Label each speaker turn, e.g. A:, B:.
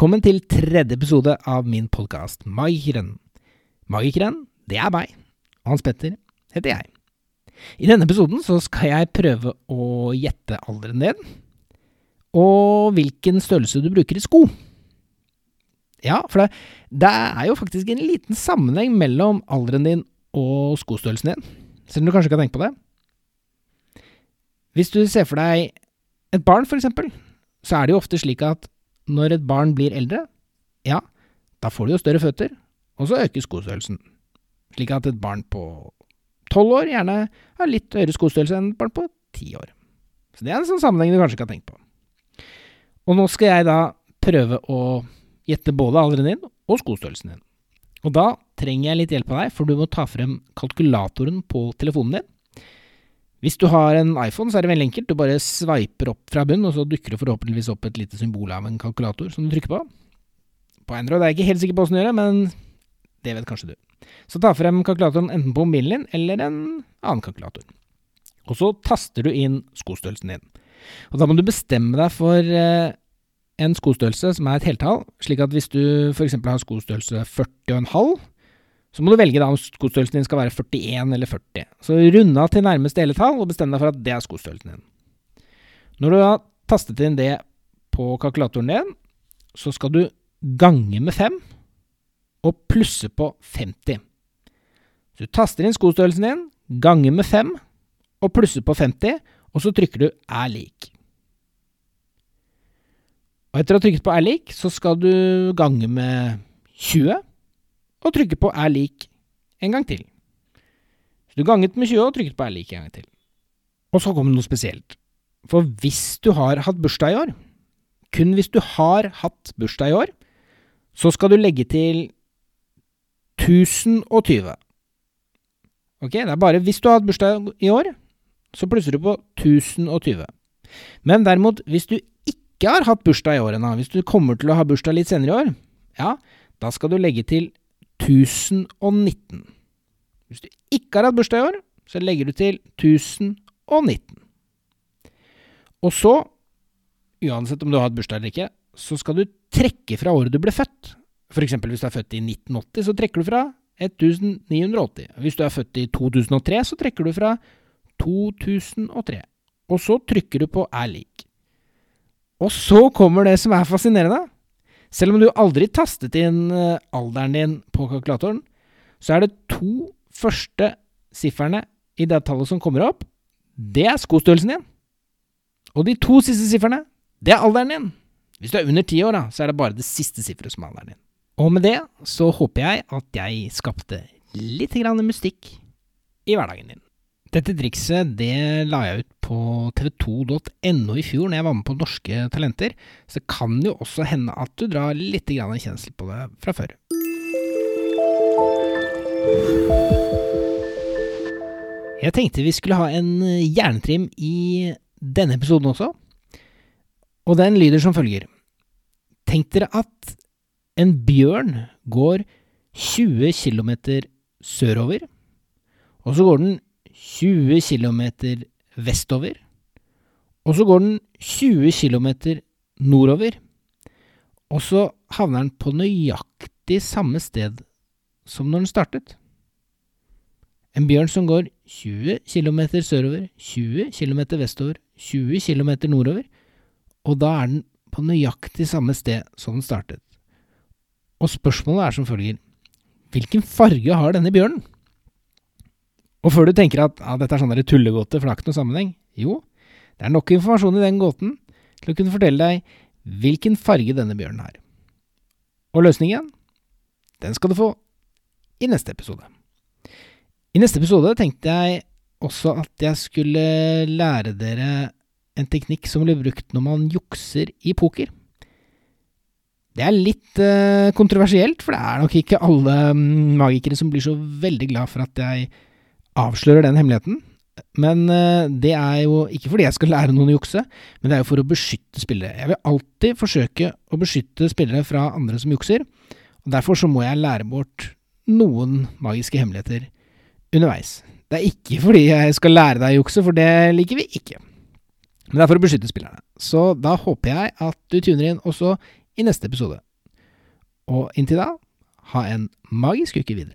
A: Velkommen til tredje episode av min podkast Magikeren. Magikeren, det er meg. Hans Petter heter jeg. I denne episoden så skal jeg prøve å gjette alderen din, og hvilken størrelse du bruker i sko. Ja, for det, det er jo faktisk en liten sammenheng mellom alderen din og skostørrelsen din, selv om du kanskje ikke har tenkt på det. Hvis du ser for deg et barn, for eksempel, så er det jo ofte slik at når et barn blir eldre, ja, da får de jo større føtter, og så øker skostørrelsen, slik at et barn på tolv år gjerne har litt høyere skostørrelse enn et barn på ti år. Så det er en sånn sammenheng du kanskje ikke har tenkt på. Og nå skal jeg da prøve å gjette både alderen din og skostørrelsen din. Og da trenger jeg litt hjelp av deg, for du må ta frem kalkulatoren på telefonen din. Hvis du har en iPhone, så er det veldig enkelt. Du bare sveiper opp fra bunnen, og så dukker det forhåpentligvis opp et lite symbol av en kalkulator som du trykker på. På Android er jeg ikke helt sikker på åssen du gjør det, men det vet kanskje du. Så ta frem kalkulatoren enten på mobilen din eller en annen kalkulator. Og så taster du inn skostørrelsen din. Og da må du bestemme deg for eh, en skostørrelse som er et heltall, slik at hvis du f.eks. har skostørrelse 40,5, så må du velge da om skostørrelsen din skal være 41 eller 40. Så runde av til nærmeste deletall og bestem deg for at det er skostørrelsen din. Når du har tastet inn det på kalkulatoren din, så skal du gange med 5 og plusse på 50. Så du taster inn skostørrelsen din, ganger med 5 og plusser på 50, og så trykker du er lik. Og etter å ha trykket på er lik, så skal du gange med 20 og trykker på er lik en gang til. Så du ganget med 20 og trykket på er lik en gang til. Og så kommer det noe spesielt. For hvis du har hatt bursdag i år, kun hvis du har hatt bursdag i år, så skal du legge til 1020. Ok, det er bare hvis du har hatt bursdag i år, så plusser du på 1020. Men derimot, hvis du ikke har hatt bursdag i år ennå, hvis du kommer til å ha bursdag litt senere i år, ja, da skal du legge til 1019. Hvis du ikke har hatt bursdag i år, så legger du til 1019. Og så, uansett om du har hatt bursdag eller ikke, så skal du trekke fra året du ble født. For eksempel hvis du er født i 1980, så trekker du fra 1980. Hvis du er født i 2003, så trekker du fra 2003. Og så trykker du på er lik. Og så kommer det som er fascinerende. Selv om du aldri tastet inn alderen din på kalkulatoren, så er det to første sifferne i det tallet som kommer opp, det er skostørrelsen din. Og de to siste sifferne, det er alderen din. Hvis du er under ti år, da, så er det bare det siste sifferet som er alderen din. Og med det så håper jeg at jeg skapte litt grann mystikk i hverdagen din. Dette trikset det la jeg ut på tv2.no i fjor når jeg var med på Norske Talenter, så det kan jo også hende at du drar litt grann kjensel på det fra før. Jeg tenkte vi skulle ha en hjernetrim i denne episoden også, og den lyder som følger. Tenk dere at en bjørn går 20 km sørover, og så går den 20 km vestover, og så går den 20 km nordover, og så havner den på nøyaktig samme sted som når den startet. En bjørn som går 20 km sørover, 20 km vestover, 20 km nordover, og da er den på nøyaktig samme sted som den startet. Og spørsmålet er som følger, hvilken farge har denne bjørnen? Og før du tenker at ah, dette er sånn tullegåte, for det har ikke noen sammenheng, jo, det er nok informasjon i den gåten til å kunne fortelle deg hvilken farge denne bjørnen har. Og løsningen, den skal du få i neste episode. I neste episode tenkte jeg også at jeg skulle lære dere en teknikk som blir brukt når man jukser i poker. Det er litt uh, kontroversielt, for det er nok ikke alle um, magikere som blir så veldig glad for at jeg avslører den hemmeligheten. Men uh, det er jo ikke fordi jeg skal lære noen å jukse, men det er jo for å beskytte spillere. Jeg vil alltid forsøke å beskytte spillere fra andre som jukser, og derfor så må jeg lære bort noen magiske hemmeligheter underveis. Det er ikke fordi jeg skal lære deg å jukse, for det liker vi ikke. Men det er for å beskytte spillerne. Så da håper jeg at du tuner inn også i neste episode. Og inntil da, ha en magisk uke videre.